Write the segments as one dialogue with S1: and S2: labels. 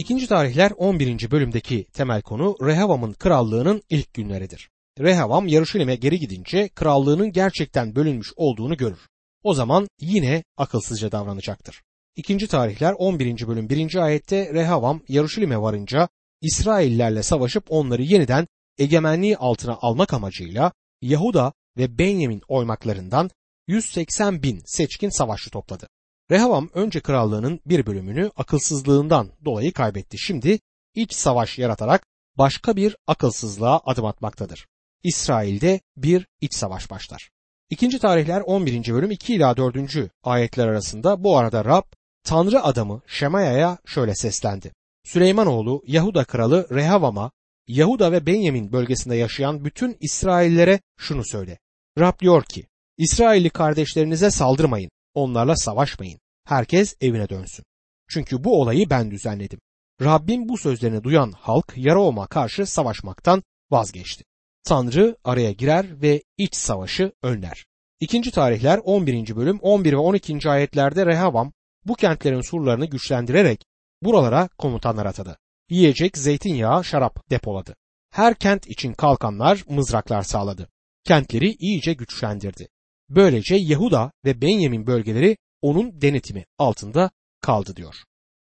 S1: İkinci tarihler 11. bölümdeki temel konu Rehavam'ın krallığının ilk günleridir. Rehavam Yarışilim'e geri gidince krallığının gerçekten bölünmüş olduğunu görür. O zaman yine akılsızca davranacaktır. İkinci tarihler 11. bölüm 1. ayette Rehavam Yarışilim'e varınca İsraillerle savaşıp onları yeniden egemenliği altına almak amacıyla Yahuda ve Benyamin oymaklarından 180 bin seçkin savaşçı topladı. Rehavam önce krallığının bir bölümünü akılsızlığından dolayı kaybetti. Şimdi iç savaş yaratarak başka bir akılsızlığa adım atmaktadır. İsrail'de bir iç savaş başlar. İkinci tarihler 11. bölüm 2 ila 4. ayetler arasında bu arada Rab Tanrı adamı Şemaya'ya şöyle seslendi. Süleymanoğlu Yahuda kralı Rehavam'a Yahuda ve Benyamin bölgesinde yaşayan bütün İsraillere şunu söyle. Rab diyor ki İsrailli kardeşlerinize saldırmayın, onlarla savaşmayın. Herkes evine dönsün. Çünkü bu olayı ben düzenledim. Rabbim bu sözlerini duyan halk Yaraom'a karşı savaşmaktan vazgeçti. Tanrı araya girer ve iç savaşı önler. İkinci tarihler 11. bölüm 11 ve 12. ayetlerde Rehavam bu kentlerin surlarını güçlendirerek buralara komutanlar atadı. Yiyecek, zeytinyağı, şarap depoladı. Her kent için kalkanlar, mızraklar sağladı. Kentleri iyice güçlendirdi. Böylece Yahuda ve Benyamin bölgeleri onun denetimi altında kaldı diyor.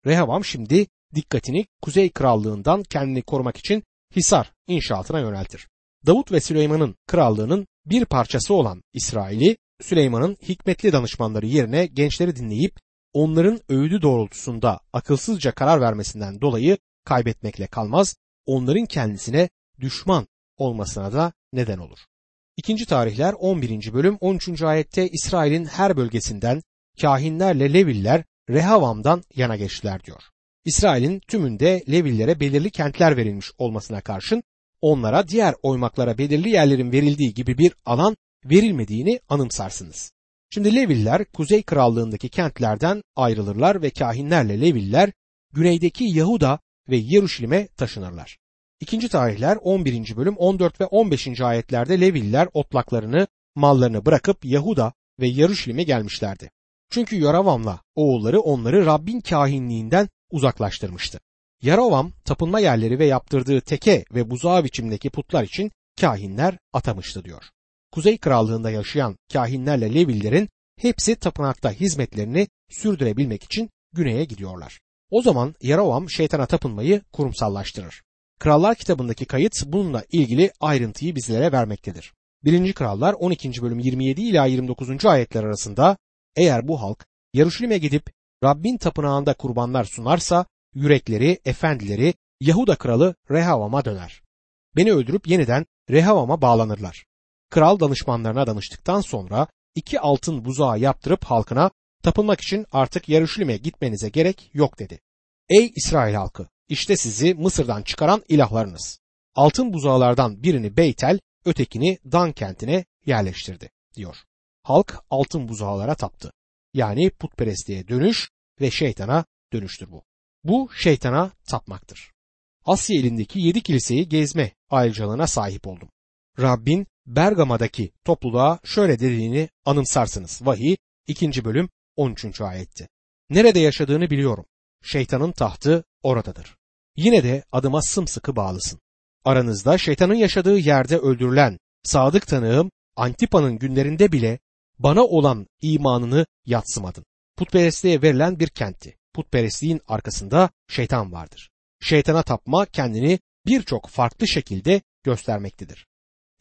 S1: Rehavam şimdi dikkatini Kuzey Krallığından kendini korumak için Hisar inşaatına yöneltir. Davut ve Süleyman'ın krallığının bir parçası olan İsrail'i Süleyman'ın hikmetli danışmanları yerine gençleri dinleyip onların öğüdü doğrultusunda akılsızca karar vermesinden dolayı kaybetmekle kalmaz, onların kendisine düşman olmasına da neden olur. İkinci tarihler 11. bölüm 13. ayette İsrail'in her bölgesinden kahinlerle Leviller Rehavam'dan yana geçtiler diyor. İsrail'in tümünde Levillere belirli kentler verilmiş olmasına karşın onlara diğer oymaklara belirli yerlerin verildiği gibi bir alan verilmediğini anımsarsınız. Şimdi Leviller Kuzey Krallığındaki kentlerden ayrılırlar ve kahinlerle Leviller güneydeki Yahuda ve Yeruşalim'e taşınırlar. İkinci tarihler 11. bölüm 14 ve 15. ayetlerde Leviller otlaklarını, mallarını bırakıp Yahuda ve Yeruşalim'e gelmişlerdi. Çünkü Yaravam'la oğulları onları Rabbin kahinliğinden uzaklaştırmıştı. Yaravam tapınma yerleri ve yaptırdığı teke ve buzağı biçimdeki putlar için kahinler atamıştı diyor. Kuzey Krallığında yaşayan kahinlerle Levillerin hepsi tapınakta hizmetlerini sürdürebilmek için güneye gidiyorlar. O zaman Yaravam şeytana tapınmayı kurumsallaştırır. Krallar kitabındaki kayıt bununla ilgili ayrıntıyı bizlere vermektedir. 1. Krallar 12. bölüm 27 ila 29. ayetler arasında eğer bu halk Yaruşilim'e gidip Rabbin tapınağında kurbanlar sunarsa yürekleri, efendileri Yahuda kralı Rehavam'a döner. Beni öldürüp yeniden Rehavam'a bağlanırlar. Kral danışmanlarına danıştıktan sonra iki altın buzağı yaptırıp halkına tapınmak için artık Yaruşilim'e gitmenize gerek yok dedi. Ey İsrail halkı! İşte sizi Mısır'dan çıkaran ilahlarınız. Altın buzağlardan birini Beytel, ötekini Dan kentine yerleştirdi, diyor. Halk altın buzağlara taptı. Yani putperestliğe dönüş ve şeytana dönüştür bu. Bu şeytana tapmaktır. Asya elindeki yedi kiliseyi gezme ayrıcalığına sahip oldum. Rabbin Bergama'daki topluluğa şöyle dediğini anımsarsınız. Vahiy 2. bölüm 13. ayetti. Nerede yaşadığını biliyorum. Şeytanın tahtı oradadır. Yine de adıma sımsıkı bağlısın. Aranızda şeytanın yaşadığı yerde öldürülen sadık tanığım Antipa'nın günlerinde bile bana olan imanını yatsımadın. Putperestliğe verilen bir kentti. Putperestliğin arkasında şeytan vardır. Şeytana tapma kendini birçok farklı şekilde göstermektedir.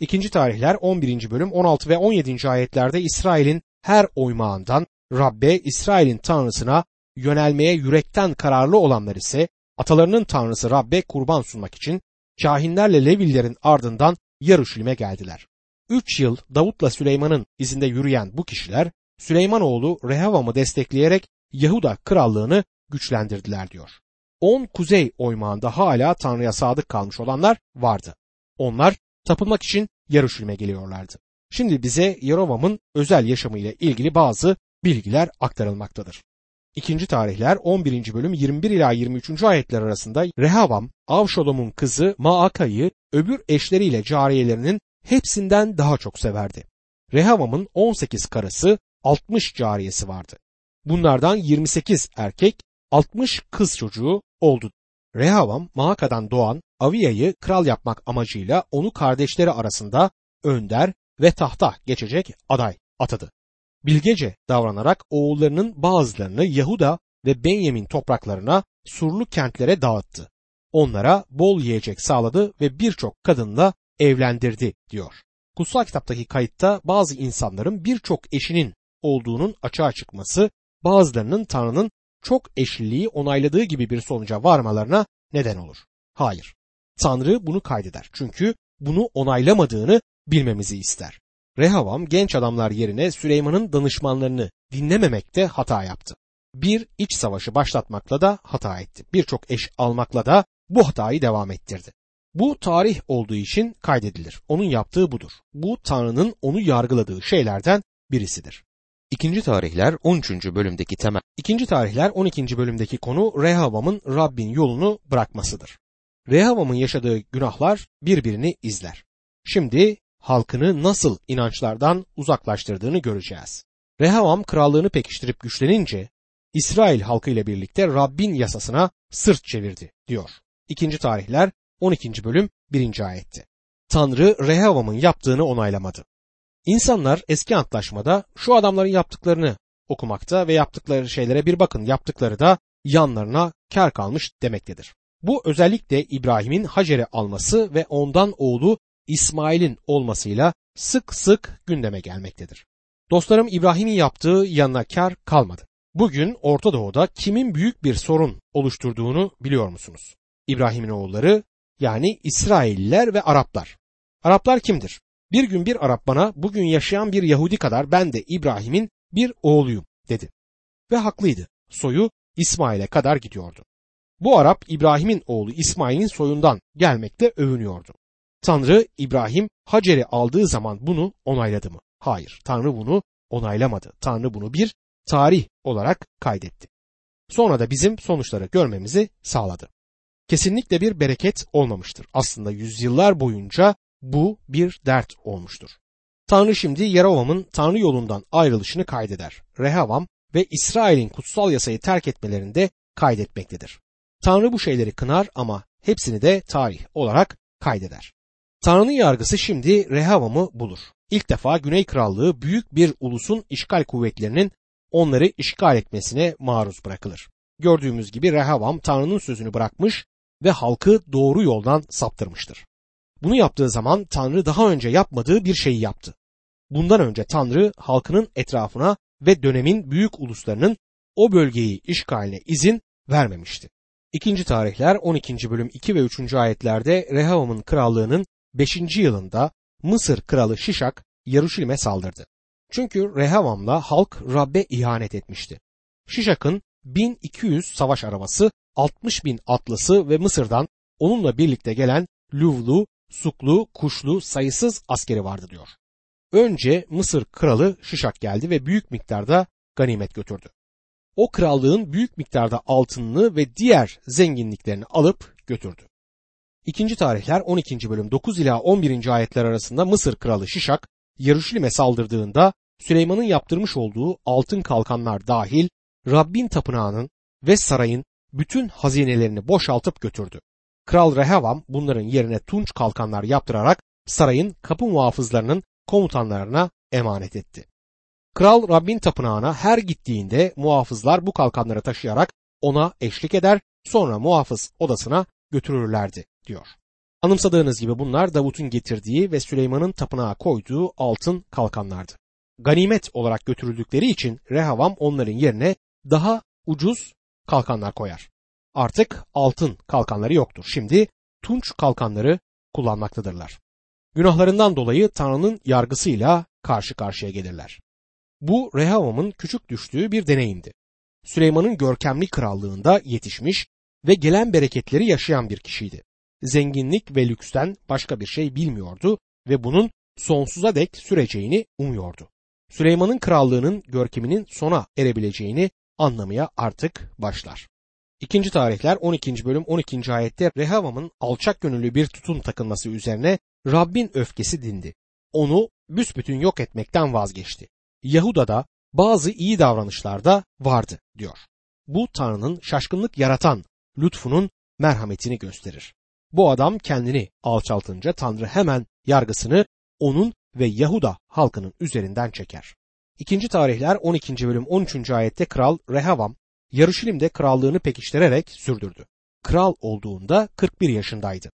S1: İkinci tarihler 11. bölüm 16 ve 17. ayetlerde İsrail'in her oymağından Rabbe İsrail'in tanrısına yönelmeye yürekten kararlı olanlar ise atalarının tanrısı Rabbe kurban sunmak için kahinlerle Levillerin ardından Yaruşilim'e geldiler. Üç yıl Davut'la Süleyman'ın izinde yürüyen bu kişiler Süleymanoğlu Rehavam'ı destekleyerek Yahuda krallığını güçlendirdiler diyor. On kuzey oymağında hala Tanrı'ya sadık kalmış olanlar vardı. Onlar tapınmak için Yaruşilim'e geliyorlardı. Şimdi bize Yerovam'ın özel yaşamıyla ilgili bazı bilgiler aktarılmaktadır. İkinci tarihler 11. bölüm 21 ila 23. ayetler arasında Rehavam, Avşolom'un kızı Maaka'yı öbür eşleriyle cariyelerinin hepsinden daha çok severdi. Rehavam'ın 18 karısı 60 cariyesi vardı. Bunlardan 28 erkek 60 kız çocuğu oldu. Rehavam Maaka'dan doğan Aviya'yı kral yapmak amacıyla onu kardeşleri arasında önder ve tahta geçecek aday atadı. Bilgece davranarak oğullarının bazılarını Yahuda ve Benyamin topraklarına surlu kentlere dağıttı. Onlara bol yiyecek sağladı ve birçok kadınla evlendirdi diyor. Kutsal kitaptaki kayıtta bazı insanların birçok eşinin olduğunun açığa çıkması bazılarının Tanrı'nın çok eşliliği onayladığı gibi bir sonuca varmalarına neden olur. Hayır. Tanrı bunu kaydeder. Çünkü bunu onaylamadığını bilmemizi ister. Rehavam genç adamlar yerine Süleyman'ın danışmanlarını dinlememekte hata yaptı. Bir iç savaşı başlatmakla da hata etti. Birçok eş almakla da bu hatayı devam ettirdi. Bu tarih olduğu için kaydedilir. Onun yaptığı budur. Bu Tanrı'nın onu yargıladığı şeylerden birisidir. İkinci tarihler 13. bölümdeki temel. İkinci tarihler 12. bölümdeki konu Rehavam'ın Rabbin yolunu bırakmasıdır. Rehavam'ın yaşadığı günahlar birbirini izler. Şimdi halkını nasıl inançlardan uzaklaştırdığını göreceğiz. Rehavam krallığını pekiştirip güçlenince İsrail halkı ile birlikte Rabbin yasasına sırt çevirdi diyor. İkinci tarihler 12. bölüm 1. ayette. Tanrı Rehavam'ın yaptığını onaylamadı. İnsanlar eski antlaşmada şu adamların yaptıklarını okumakta ve yaptıkları şeylere bir bakın yaptıkları da yanlarına kar kalmış demektedir. Bu özellikle İbrahim'in Hacer'i alması ve ondan oğlu İsmail'in olmasıyla sık sık gündeme gelmektedir. Dostlarım İbrahim'in yaptığı yanına kar kalmadı. Bugün Orta Doğu'da kimin büyük bir sorun oluşturduğunu biliyor musunuz? İbrahim'in oğulları yani İsrailliler ve Araplar. Araplar kimdir? Bir gün bir Arap bana bugün yaşayan bir Yahudi kadar ben de İbrahim'in bir oğluyum dedi. Ve haklıydı. Soyu İsmail'e kadar gidiyordu. Bu Arap İbrahim'in oğlu İsmail'in soyundan gelmekte övünüyordu. Tanrı İbrahim Hacer'i aldığı zaman bunu onayladı mı? Hayır. Tanrı bunu onaylamadı. Tanrı bunu bir tarih olarak kaydetti. Sonra da bizim sonuçları görmemizi sağladı. Kesinlikle bir bereket olmamıştır. Aslında yüzyıllar boyunca bu bir dert olmuştur. Tanrı şimdi Yerovam'ın Tanrı yolundan ayrılışını kaydeder. Rehavam ve İsrail'in kutsal yasayı terk etmelerinde kaydetmektedir. Tanrı bu şeyleri kınar ama hepsini de tarih olarak kaydeder. Tanrı'nın yargısı şimdi Rehavam'ı bulur. İlk defa Güney Krallığı büyük bir ulusun işgal kuvvetlerinin onları işgal etmesine maruz bırakılır. Gördüğümüz gibi Rehavam Tanrı'nın sözünü bırakmış ve halkı doğru yoldan saptırmıştır. Bunu yaptığı zaman Tanrı daha önce yapmadığı bir şeyi yaptı. Bundan önce Tanrı halkının etrafına ve dönemin büyük uluslarının o bölgeyi işgaline izin vermemişti. İkinci tarihler 12. bölüm 2 ve 3. ayetlerde Rehavam'ın krallığının 5. yılında Mısır kralı Şişak Yaruşilim'e saldırdı. Çünkü Rehavam'la halk Rab'be ihanet etmişti. Şişak'ın 1200 savaş arabası, 60 bin atlısı ve Mısır'dan onunla birlikte gelen Luvlu, Suklu, Kuşlu sayısız askeri vardı diyor. Önce Mısır kralı Şişak geldi ve büyük miktarda ganimet götürdü. O krallığın büyük miktarda altınını ve diğer zenginliklerini alıp götürdü. İkinci tarihler 12. bölüm 9 ila 11. ayetler arasında Mısır kralı Şişak Yaruşilim'e saldırdığında Süleyman'ın yaptırmış olduğu altın kalkanlar dahil Rabbin tapınağının ve sarayın bütün hazinelerini boşaltıp götürdü. Kral Rehavam bunların yerine tunç kalkanlar yaptırarak sarayın kapı muhafızlarının komutanlarına emanet etti. Kral Rabbin tapınağına her gittiğinde muhafızlar bu kalkanları taşıyarak ona eşlik eder sonra muhafız odasına götürürlerdi diyor. Anımsadığınız gibi bunlar Davut'un getirdiği ve Süleyman'ın tapınağa koyduğu altın kalkanlardı. Ganimet olarak götürüldükleri için Rehavam onların yerine daha ucuz kalkanlar koyar. Artık altın kalkanları yoktur. Şimdi tunç kalkanları kullanmaktadırlar. Günahlarından dolayı Tanrı'nın yargısıyla karşı karşıya gelirler. Bu Rehavam'ın küçük düştüğü bir deneyimdi. Süleyman'ın görkemli krallığında yetişmiş ve gelen bereketleri yaşayan bir kişiydi. Zenginlik ve lüksten başka bir şey bilmiyordu ve bunun sonsuza dek süreceğini umuyordu. Süleyman'ın krallığının görkeminin sona erebileceğini anlamaya artık başlar. İkinci tarihler 12. bölüm 12. ayette Rehavam'ın alçak gönüllü bir tutun takılması üzerine Rabbin öfkesi dindi. Onu büsbütün yok etmekten vazgeçti. Yahuda'da bazı iyi davranışlarda vardı diyor. Bu Tanrı'nın şaşkınlık yaratan lütfunun merhametini gösterir. Bu adam kendini alçaltınca Tanrı hemen yargısını onun ve Yahuda halkının üzerinden çeker. İkinci tarihler 12. bölüm 13. ayette kral Rehavam Yarışilim'de krallığını pekiştirerek sürdürdü. Kral olduğunda 41 yaşındaydı.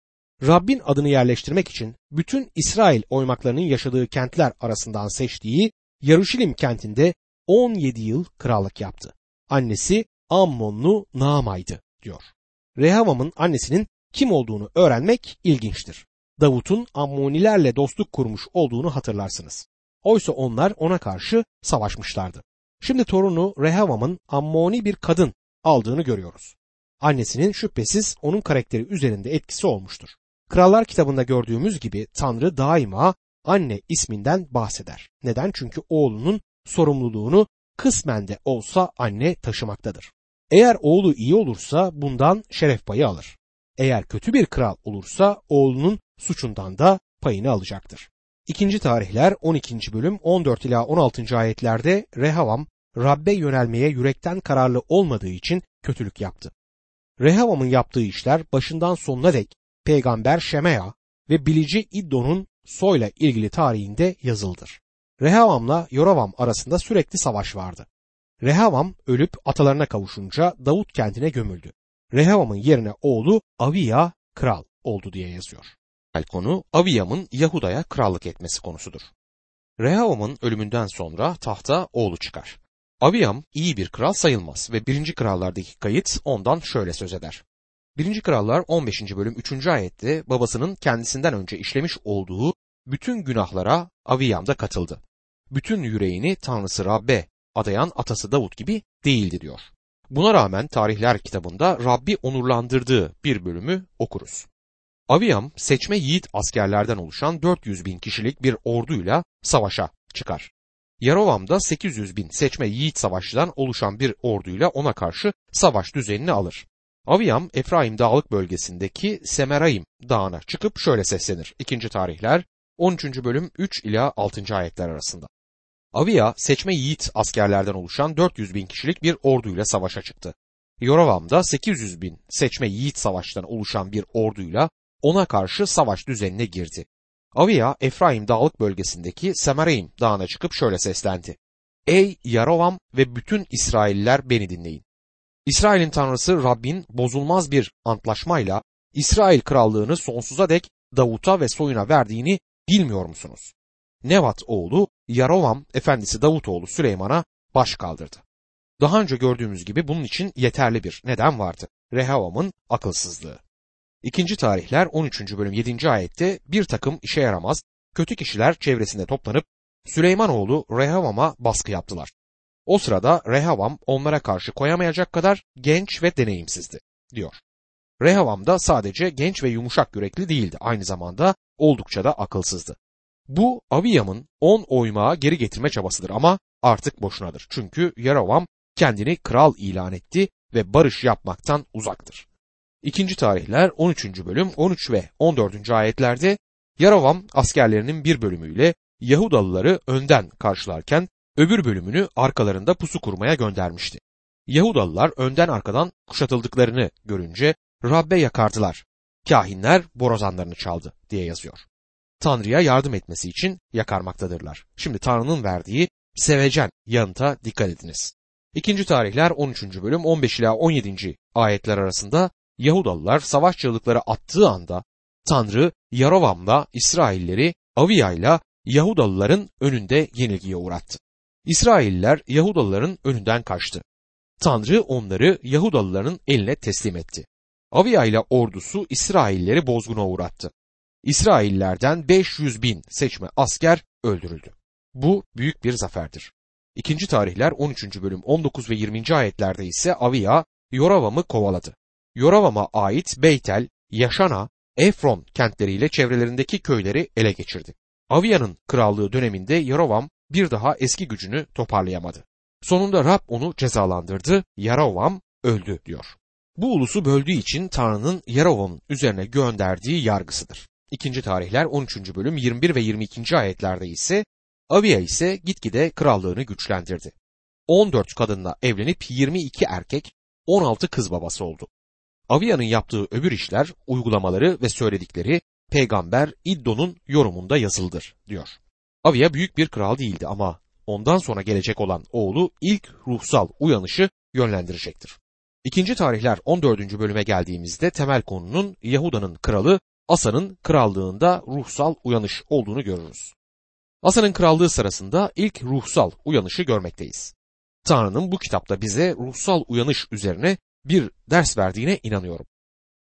S1: Rabbin adını yerleştirmek için bütün İsrail oymaklarının yaşadığı kentler arasından seçtiği Yarışilim kentinde 17 yıl krallık yaptı. Annesi Ammonlu Naama'ydı diyor. Rehavam'ın annesinin kim olduğunu öğrenmek ilginçtir. Davut'un Ammonilerle dostluk kurmuş olduğunu hatırlarsınız. Oysa onlar ona karşı savaşmışlardı. Şimdi torunu Rehavam'ın Ammoni bir kadın aldığını görüyoruz. Annesinin şüphesiz onun karakteri üzerinde etkisi olmuştur. Krallar kitabında gördüğümüz gibi Tanrı daima anne isminden bahseder. Neden? Çünkü oğlunun sorumluluğunu kısmen de olsa anne taşımaktadır. Eğer oğlu iyi olursa bundan şeref payı alır. Eğer kötü bir kral olursa oğlunun suçundan da payını alacaktır. İkinci tarihler 12. bölüm 14 ila 16. ayetlerde Rehavam Rabbe yönelmeye yürekten kararlı olmadığı için kötülük yaptı. Rehavam'ın yaptığı işler başından sonuna dek peygamber Şemea ve bilici İddo'nun soyla ilgili tarihinde yazıldır. Rehavam'la Yoravam arasında sürekli savaş vardı. Rehavam ölüp atalarına kavuşunca Davut kentine gömüldü. Rehavam'ın yerine oğlu Aviya kral oldu diye yazıyor. El konu Aviyam'ın Yahuda'ya krallık etmesi konusudur. Rehavam'ın ölümünden sonra tahta oğlu çıkar. Aviyam iyi bir kral sayılmaz ve 1. Krallardaki kayıt ondan şöyle söz eder. 1. Krallar 15. bölüm 3. ayette babasının kendisinden önce işlemiş olduğu bütün günahlara Aviyam da katıldı. Bütün yüreğini Tanrısı Rabbe adayan atası Davut gibi değildi diyor. Buna rağmen tarihler kitabında Rabbi onurlandırdığı bir bölümü okuruz. Aviyam seçme yiğit askerlerden oluşan 400 bin kişilik bir orduyla savaşa çıkar. Yarovam da 800 bin seçme yiğit savaşçıdan oluşan bir orduyla ona karşı savaş düzenini alır. Aviyam Efraim dağlık bölgesindeki Semeraim dağına çıkıp şöyle seslenir. 2. tarihler 13. bölüm 3 ila 6. ayetler arasında. Avia seçme yiğit askerlerden oluşan 400 bin kişilik bir orduyla savaşa çıktı. Yoravam da 800 bin seçme yiğit savaştan oluşan bir orduyla ona karşı savaş düzenine girdi. Avia Efraim dağlık bölgesindeki Semareim dağına çıkıp şöyle seslendi. Ey Yarovam ve bütün İsrailler beni dinleyin. İsrail'in tanrısı Rabbin bozulmaz bir antlaşmayla İsrail krallığını sonsuza dek Davut'a ve soyuna verdiğini bilmiyor musunuz? Nevat oğlu Yarovam efendisi Davutoğlu Süleyman'a baş kaldırdı. Daha önce gördüğümüz gibi bunun için yeterli bir neden vardı. Rehavam'ın akılsızlığı. İkinci tarihler 13. bölüm 7. ayette bir takım işe yaramaz, kötü kişiler çevresinde toplanıp Süleymanoğlu Rehavam'a baskı yaptılar. O sırada Rehavam onlara karşı koyamayacak kadar genç ve deneyimsizdi, diyor. Rehavam da sadece genç ve yumuşak yürekli değildi, aynı zamanda oldukça da akılsızdı. Bu Aviyam'ın 10 oymağı geri getirme çabasıdır ama artık boşunadır. Çünkü Yaravam kendini kral ilan etti ve barış yapmaktan uzaktır. İkinci tarihler 13. bölüm 13 ve 14. ayetlerde Yaravam askerlerinin bir bölümüyle Yahudalıları önden karşılarken öbür bölümünü arkalarında pusu kurmaya göndermişti. Yahudalılar önden arkadan kuşatıldıklarını görünce Rabbe yakardılar. Kahinler borazanlarını çaldı diye yazıyor. Tanrı'ya yardım etmesi için yakarmaktadırlar. Şimdi Tanrı'nın verdiği sevecen yanıta dikkat ediniz. İkinci tarihler 13. bölüm 15 ila 17. ayetler arasında Yahudalılar savaş çığlıkları attığı anda Tanrı Yarovam'la İsrailleri Aviya'yla Yahudalıların önünde yenilgiye uğrattı. İsrailler Yahudalıların önünden kaçtı. Tanrı onları Yahudalıların eline teslim etti. Aviya ile ordusu İsrailleri bozguna uğrattı. İsraillerden 500 bin seçme asker öldürüldü. Bu büyük bir zaferdir. İkinci tarihler 13. bölüm 19 ve 20. ayetlerde ise Aviya Yoravam'ı kovaladı. Yoravam'a ait Beytel, Yaşana, Efron kentleriyle çevrelerindeki köyleri ele geçirdi. Aviya'nın krallığı döneminde Yoravam bir daha eski gücünü toparlayamadı. Sonunda Rab onu cezalandırdı, Yaravam öldü diyor. Bu ulusu böldüğü için Tanrı'nın Yarovam'ın üzerine gönderdiği yargısıdır. 2. tarihler 13. bölüm 21 ve 22. ayetlerde ise Aviya ise gitgide krallığını güçlendirdi. 14 kadınla evlenip 22 erkek 16 kız babası oldu. Aviya'nın yaptığı öbür işler, uygulamaları ve söyledikleri peygamber İddo'nun yorumunda yazıldır diyor. Avia büyük bir kral değildi ama ondan sonra gelecek olan oğlu ilk ruhsal uyanışı yönlendirecektir. İkinci tarihler 14. bölüme geldiğimizde temel konunun Yahuda'nın kralı Asa'nın krallığında ruhsal uyanış olduğunu görürüz. Asa'nın krallığı sırasında ilk ruhsal uyanışı görmekteyiz. Tanrı'nın bu kitapta bize ruhsal uyanış üzerine bir ders verdiğine inanıyorum.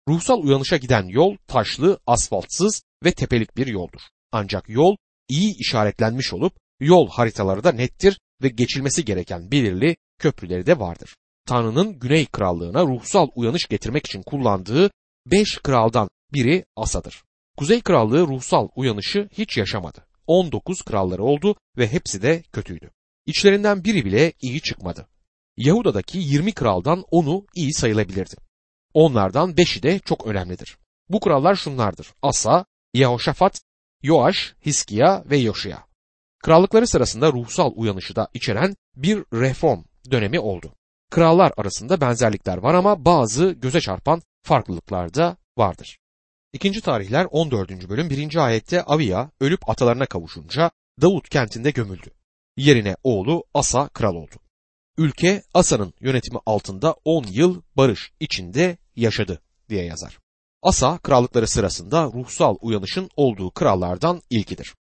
S1: Ruhsal uyanışa giden yol taşlı, asfaltsız ve tepelik bir yoldur. Ancak yol iyi işaretlenmiş olup yol haritaları da nettir ve geçilmesi gereken belirli köprüleri de vardır. Tanrı'nın Güney Krallığına ruhsal uyanış getirmek için kullandığı beş kraldan biri Asa'dır. Kuzey Krallığı ruhsal uyanışı hiç yaşamadı. 19 kralları oldu ve hepsi de kötüydü. İçlerinden biri bile iyi çıkmadı. Yahuda'daki 20 kraldan 10'u iyi sayılabilirdi. Onlardan 5'i de çok önemlidir. Bu krallar şunlardır. Asa, Yehoşafat, Yoaş, Hiskiya ve Yoşya. Krallıkları sırasında ruhsal uyanışı da içeren bir reform dönemi oldu. Krallar arasında benzerlikler var ama bazı göze çarpan farklılıklar da vardır. İkinci tarihler 14. bölüm 1. ayette Avia ölüp atalarına kavuşunca Davut kentinde gömüldü. Yerine oğlu Asa kral oldu. Ülke Asa'nın yönetimi altında 10 yıl barış içinde yaşadı diye yazar. Asa krallıkları sırasında ruhsal uyanışın olduğu krallardan ilkidir.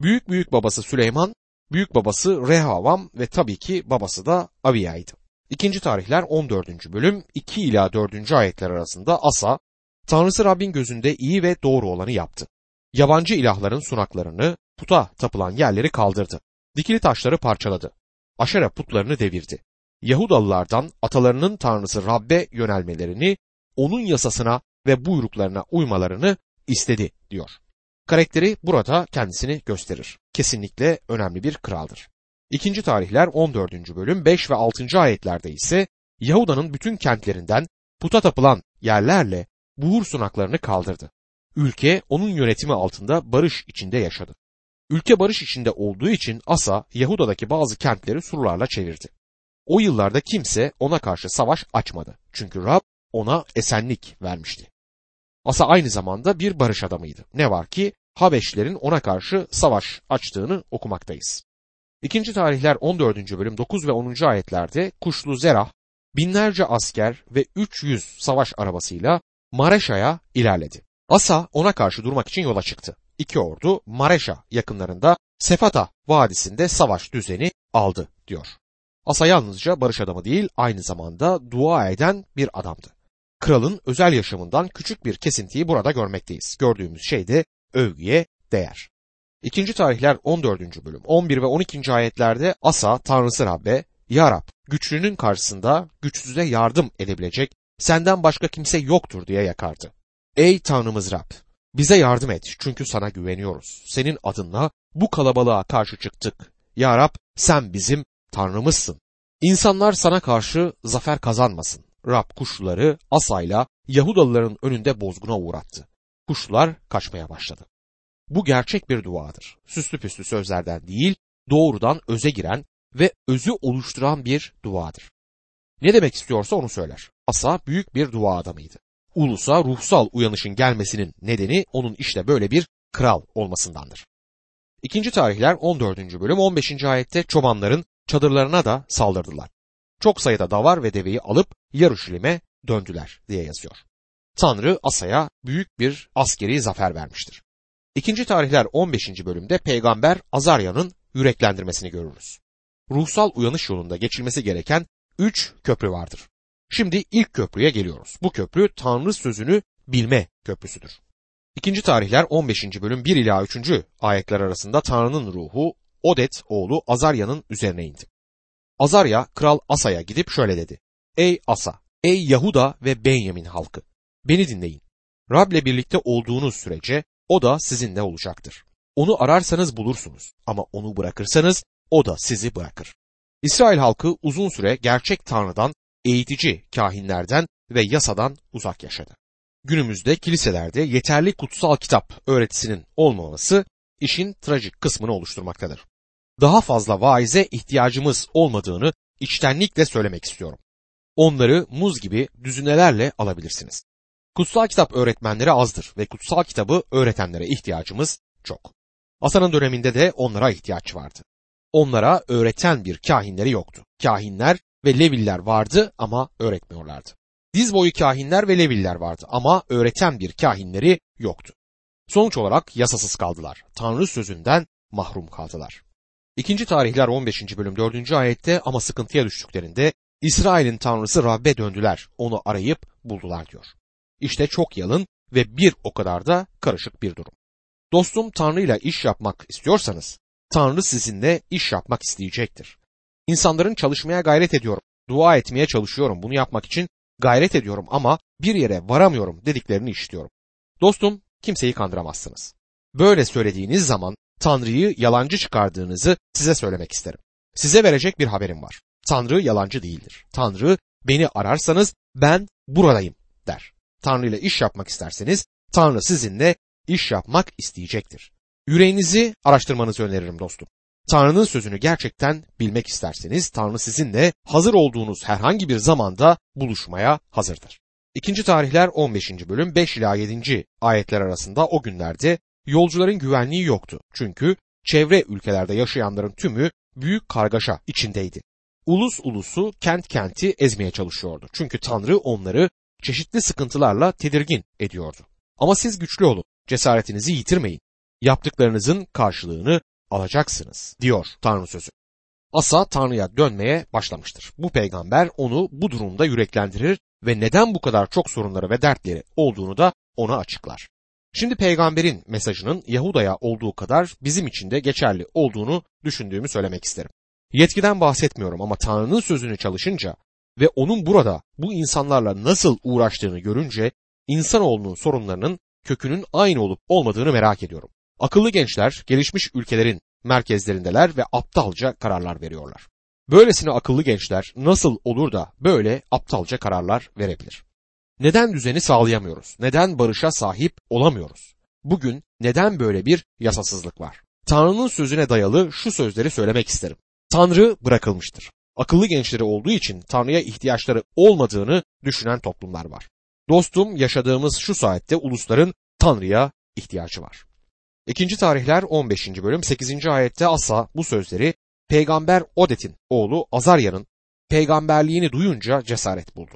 S1: Büyük büyük babası Süleyman, büyük babası Rehavam ve tabii ki babası da Aviya'ydı. İkinci tarihler 14. bölüm 2 ila 4. ayetler arasında Asa, Tanrısı Rabbin gözünde iyi ve doğru olanı yaptı. Yabancı ilahların sunaklarını, puta tapılan yerleri kaldırdı. Dikili taşları parçaladı. Aşera putlarını devirdi. Yahudalılardan atalarının tanrısı Rab'be yönelmelerini, onun yasasına ve buyruklarına uymalarını istedi diyor. Karakteri burada kendisini gösterir. Kesinlikle önemli bir kraldır. İkinci tarihler 14. bölüm 5 ve 6. ayetlerde ise Yahuda'nın bütün kentlerinden puta tapılan yerlerle buhur sunaklarını kaldırdı. Ülke onun yönetimi altında barış içinde yaşadı. Ülke barış içinde olduğu için Asa Yahuda'daki bazı kentleri surlarla çevirdi. O yıllarda kimse ona karşı savaş açmadı. Çünkü Rab ona esenlik vermişti. Asa aynı zamanda bir barış adamıydı. Ne var ki Habeşlerin ona karşı savaş açtığını okumaktayız. İkinci tarihler 14. bölüm 9 ve 10. ayetlerde Kuşlu Zerah binlerce asker ve 300 savaş arabasıyla Mareşa'ya ilerledi. Asa ona karşı durmak için yola çıktı. İki ordu Mareşa yakınlarında Sefata vadisinde savaş düzeni aldı diyor. Asa yalnızca barış adamı değil aynı zamanda dua eden bir adamdı. Kralın özel yaşamından küçük bir kesintiyi burada görmekteyiz. Gördüğümüz şey de övgüye değer. İkinci tarihler 14. bölüm 11 ve 12. ayetlerde Asa Tanrısı Rabbe, Ya Rab, güçlünün karşısında güçsüze yardım edebilecek senden başka kimse yoktur diye yakardı. Ey Tanrımız Rab, bize yardım et çünkü sana güveniyoruz. Senin adınla bu kalabalığa karşı çıktık. Ya Rab sen bizim Tanrımızsın. İnsanlar sana karşı zafer kazanmasın. Rab kuşları asayla Yahudalıların önünde bozguna uğrattı. Kuşlar kaçmaya başladı. Bu gerçek bir duadır. Süslü püslü sözlerden değil, doğrudan öze giren ve özü oluşturan bir duadır. Ne demek istiyorsa onu söyler. Asa büyük bir dua adamıydı. Ulusa ruhsal uyanışın gelmesinin nedeni onun işte böyle bir kral olmasındandır. İkinci tarihler 14. bölüm 15. ayette çobanların çadırlarına da saldırdılar. Çok sayıda davar ve deveyi alıp Yaruşilim'e döndüler diye yazıyor. Tanrı Asa'ya büyük bir askeri zafer vermiştir. İkinci tarihler 15. bölümde peygamber Azarya'nın yüreklendirmesini görürüz. Ruhsal uyanış yolunda geçilmesi gereken üç köprü vardır. Şimdi ilk köprüye geliyoruz. Bu köprü Tanrı sözünü bilme köprüsüdür. İkinci tarihler 15. bölüm 1 ila 3. ayetler arasında Tanrı'nın ruhu Odet oğlu Azarya'nın üzerine indi. Azarya kral Asa'ya gidip şöyle dedi. Ey Asa, ey Yahuda ve Benyamin halkı, beni dinleyin. Rab'le birlikte olduğunuz sürece o da sizinle olacaktır. Onu ararsanız bulursunuz ama onu bırakırsanız o da sizi bırakır. İsrail halkı uzun süre gerçek Tanrı'dan, eğitici kahinlerden ve yasadan uzak yaşadı. Günümüzde kiliselerde yeterli kutsal kitap öğretisinin olmaması işin trajik kısmını oluşturmaktadır. Daha fazla vaize ihtiyacımız olmadığını içtenlikle söylemek istiyorum. Onları muz gibi düzinelerle alabilirsiniz. Kutsal kitap öğretmenleri azdır ve kutsal kitabı öğretenlere ihtiyacımız çok. Asa'nın döneminde de onlara ihtiyaç vardı. Onlara öğreten bir kahinleri yoktu. Kahinler ve Leviller vardı ama öğretmiyorlardı. Diz boyu kahinler ve Leviller vardı ama öğreten bir kahinleri yoktu. Sonuç olarak yasasız kaldılar. Tanrı sözünden mahrum kaldılar. İkinci tarihler 15. bölüm 4. ayette ama sıkıntıya düştüklerinde İsrail'in tanrısı Rabbe döndüler, onu arayıp buldular diyor. İşte çok yalın ve bir o kadar da karışık bir durum. Dostum Tanrı'yla iş yapmak istiyorsanız, Tanrı sizinle iş yapmak isteyecektir. İnsanların çalışmaya gayret ediyorum, dua etmeye çalışıyorum, bunu yapmak için gayret ediyorum ama bir yere varamıyorum dediklerini işitiyorum. Dostum kimseyi kandıramazsınız. Böyle söylediğiniz zaman Tanrı'yı yalancı çıkardığınızı size söylemek isterim. Size verecek bir haberim var. Tanrı yalancı değildir. Tanrı beni ararsanız ben buradayım der. Tanrı ile iş yapmak isterseniz Tanrı sizinle iş yapmak isteyecektir. Yüreğinizi araştırmanızı öneririm dostum. Tanrı'nın sözünü gerçekten bilmek isterseniz Tanrı sizinle hazır olduğunuz herhangi bir zamanda buluşmaya hazırdır. İkinci tarihler 15. bölüm 5 ila 7. ayetler arasında o günlerde yolcuların güvenliği yoktu. Çünkü çevre ülkelerde yaşayanların tümü büyük kargaşa içindeydi. Ulus ulusu kent kenti ezmeye çalışıyordu. Çünkü Tanrı onları çeşitli sıkıntılarla tedirgin ediyordu. Ama siz güçlü olun, cesaretinizi yitirmeyin. Yaptıklarınızın karşılığını alacaksınız diyor Tanrı sözü. Asa Tanrı'ya dönmeye başlamıştır. Bu peygamber onu bu durumda yüreklendirir ve neden bu kadar çok sorunları ve dertleri olduğunu da ona açıklar. Şimdi peygamberin mesajının Yahuda'ya olduğu kadar bizim için de geçerli olduğunu düşündüğümü söylemek isterim. Yetkiden bahsetmiyorum ama Tanrı'nın sözünü çalışınca ve onun burada bu insanlarla nasıl uğraştığını görünce insanoğlunun sorunlarının kökünün aynı olup olmadığını merak ediyorum. Akıllı gençler gelişmiş ülkelerin merkezlerindeler ve aptalca kararlar veriyorlar. Böylesine akıllı gençler nasıl olur da böyle aptalca kararlar verebilir? Neden düzeni sağlayamıyoruz? Neden barışa sahip olamıyoruz? Bugün neden böyle bir yasasızlık var? Tanrı'nın sözüne dayalı şu sözleri söylemek isterim. Tanrı bırakılmıştır. Akıllı gençleri olduğu için Tanrı'ya ihtiyaçları olmadığını düşünen toplumlar var. Dostum yaşadığımız şu saatte ulusların Tanrı'ya ihtiyacı var. İkinci tarihler 15. bölüm 8. ayette Asa bu sözleri peygamber Odet'in oğlu Azarya'nın peygamberliğini duyunca cesaret buldu.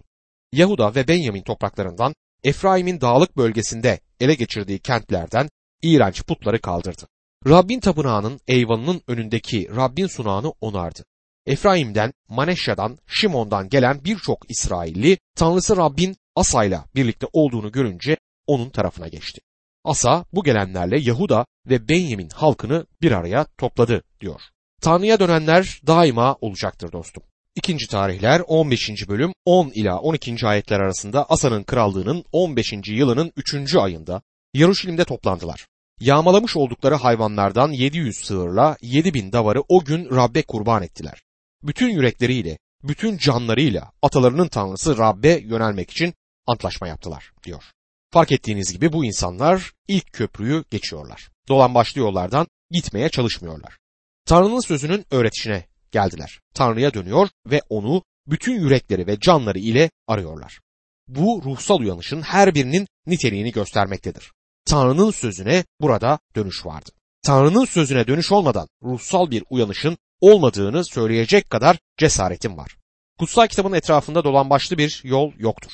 S1: Yahuda ve Benyamin topraklarından Efraim'in dağlık bölgesinde ele geçirdiği kentlerden iğrenç putları kaldırdı. Rabbin tapınağının eyvanının önündeki Rabbin sunağını onardı. Efraim'den, Maneşya'dan, Şimon'dan gelen birçok İsrailli Tanrısı Rabbin Asa'yla birlikte olduğunu görünce onun tarafına geçti. Asa bu gelenlerle Yahuda ve Benyamin halkını bir araya topladı diyor. Tanrı'ya dönenler daima olacaktır dostum. İkinci tarihler 15. bölüm 10 ila 12. ayetler arasında Asa'nın krallığının 15. yılının 3. ayında Yaruşilim'de toplandılar. Yağmalamış oldukları hayvanlardan 700 sığırla 7000 davarı o gün Rab'be kurban ettiler. Bütün yürekleriyle, bütün canlarıyla atalarının tanrısı Rab'be yönelmek için antlaşma yaptılar diyor. Fark ettiğiniz gibi bu insanlar ilk köprüyü geçiyorlar. Dolan başlı yollardan gitmeye çalışmıyorlar. Tanrı'nın sözünün öğretişine geldiler. Tanrı'ya dönüyor ve onu bütün yürekleri ve canları ile arıyorlar. Bu ruhsal uyanışın her birinin niteliğini göstermektedir. Tanrı'nın sözüne burada dönüş vardı. Tanrı'nın sözüne dönüş olmadan ruhsal bir uyanışın olmadığını söyleyecek kadar cesaretim var. Kutsal kitabın etrafında dolan başlı bir yol yoktur.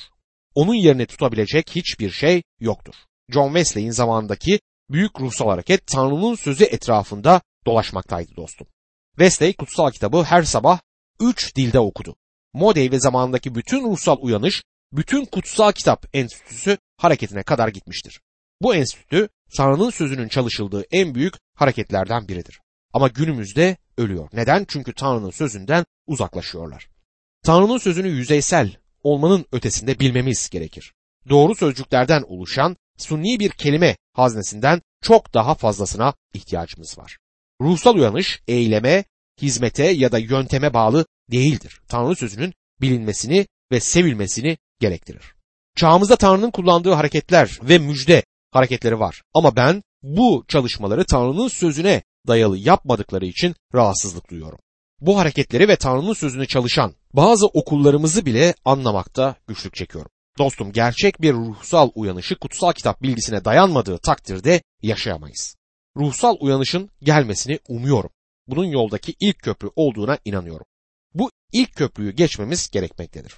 S1: Onun yerini tutabilecek hiçbir şey yoktur. John Wesley'in zamanındaki büyük ruhsal hareket Tanrı'nın sözü etrafında dolaşmaktaydı dostum. Wesley kutsal kitabı her sabah üç dilde okudu. Modey ve zamandaki bütün ruhsal uyanış, bütün kutsal kitap enstitüsü hareketine kadar gitmiştir. Bu enstitü Tanrı'nın sözünün çalışıldığı en büyük hareketlerden biridir. Ama günümüzde ölüyor. Neden? Çünkü Tanrı'nın sözünden uzaklaşıyorlar. Tanrı'nın sözünü yüzeysel olmanın ötesinde bilmemiz gerekir. Doğru sözcüklerden oluşan sunni bir kelime haznesinden çok daha fazlasına ihtiyacımız var. Ruhsal uyanış eyleme, hizmete ya da yönteme bağlı değildir. Tanrı sözünün bilinmesini ve sevilmesini gerektirir. Çağımızda Tanrı'nın kullandığı hareketler ve müjde hareketleri var. Ama ben bu çalışmaları Tanrı'nın sözüne dayalı yapmadıkları için rahatsızlık duyuyorum. Bu hareketleri ve Tanrı'nın sözünü çalışan bazı okullarımızı bile anlamakta güçlük çekiyorum. Dostum gerçek bir ruhsal uyanışı kutsal kitap bilgisine dayanmadığı takdirde yaşayamayız. Ruhsal uyanışın gelmesini umuyorum. Bunun yoldaki ilk köprü olduğuna inanıyorum. Bu ilk köprüyü geçmemiz gerekmektedir.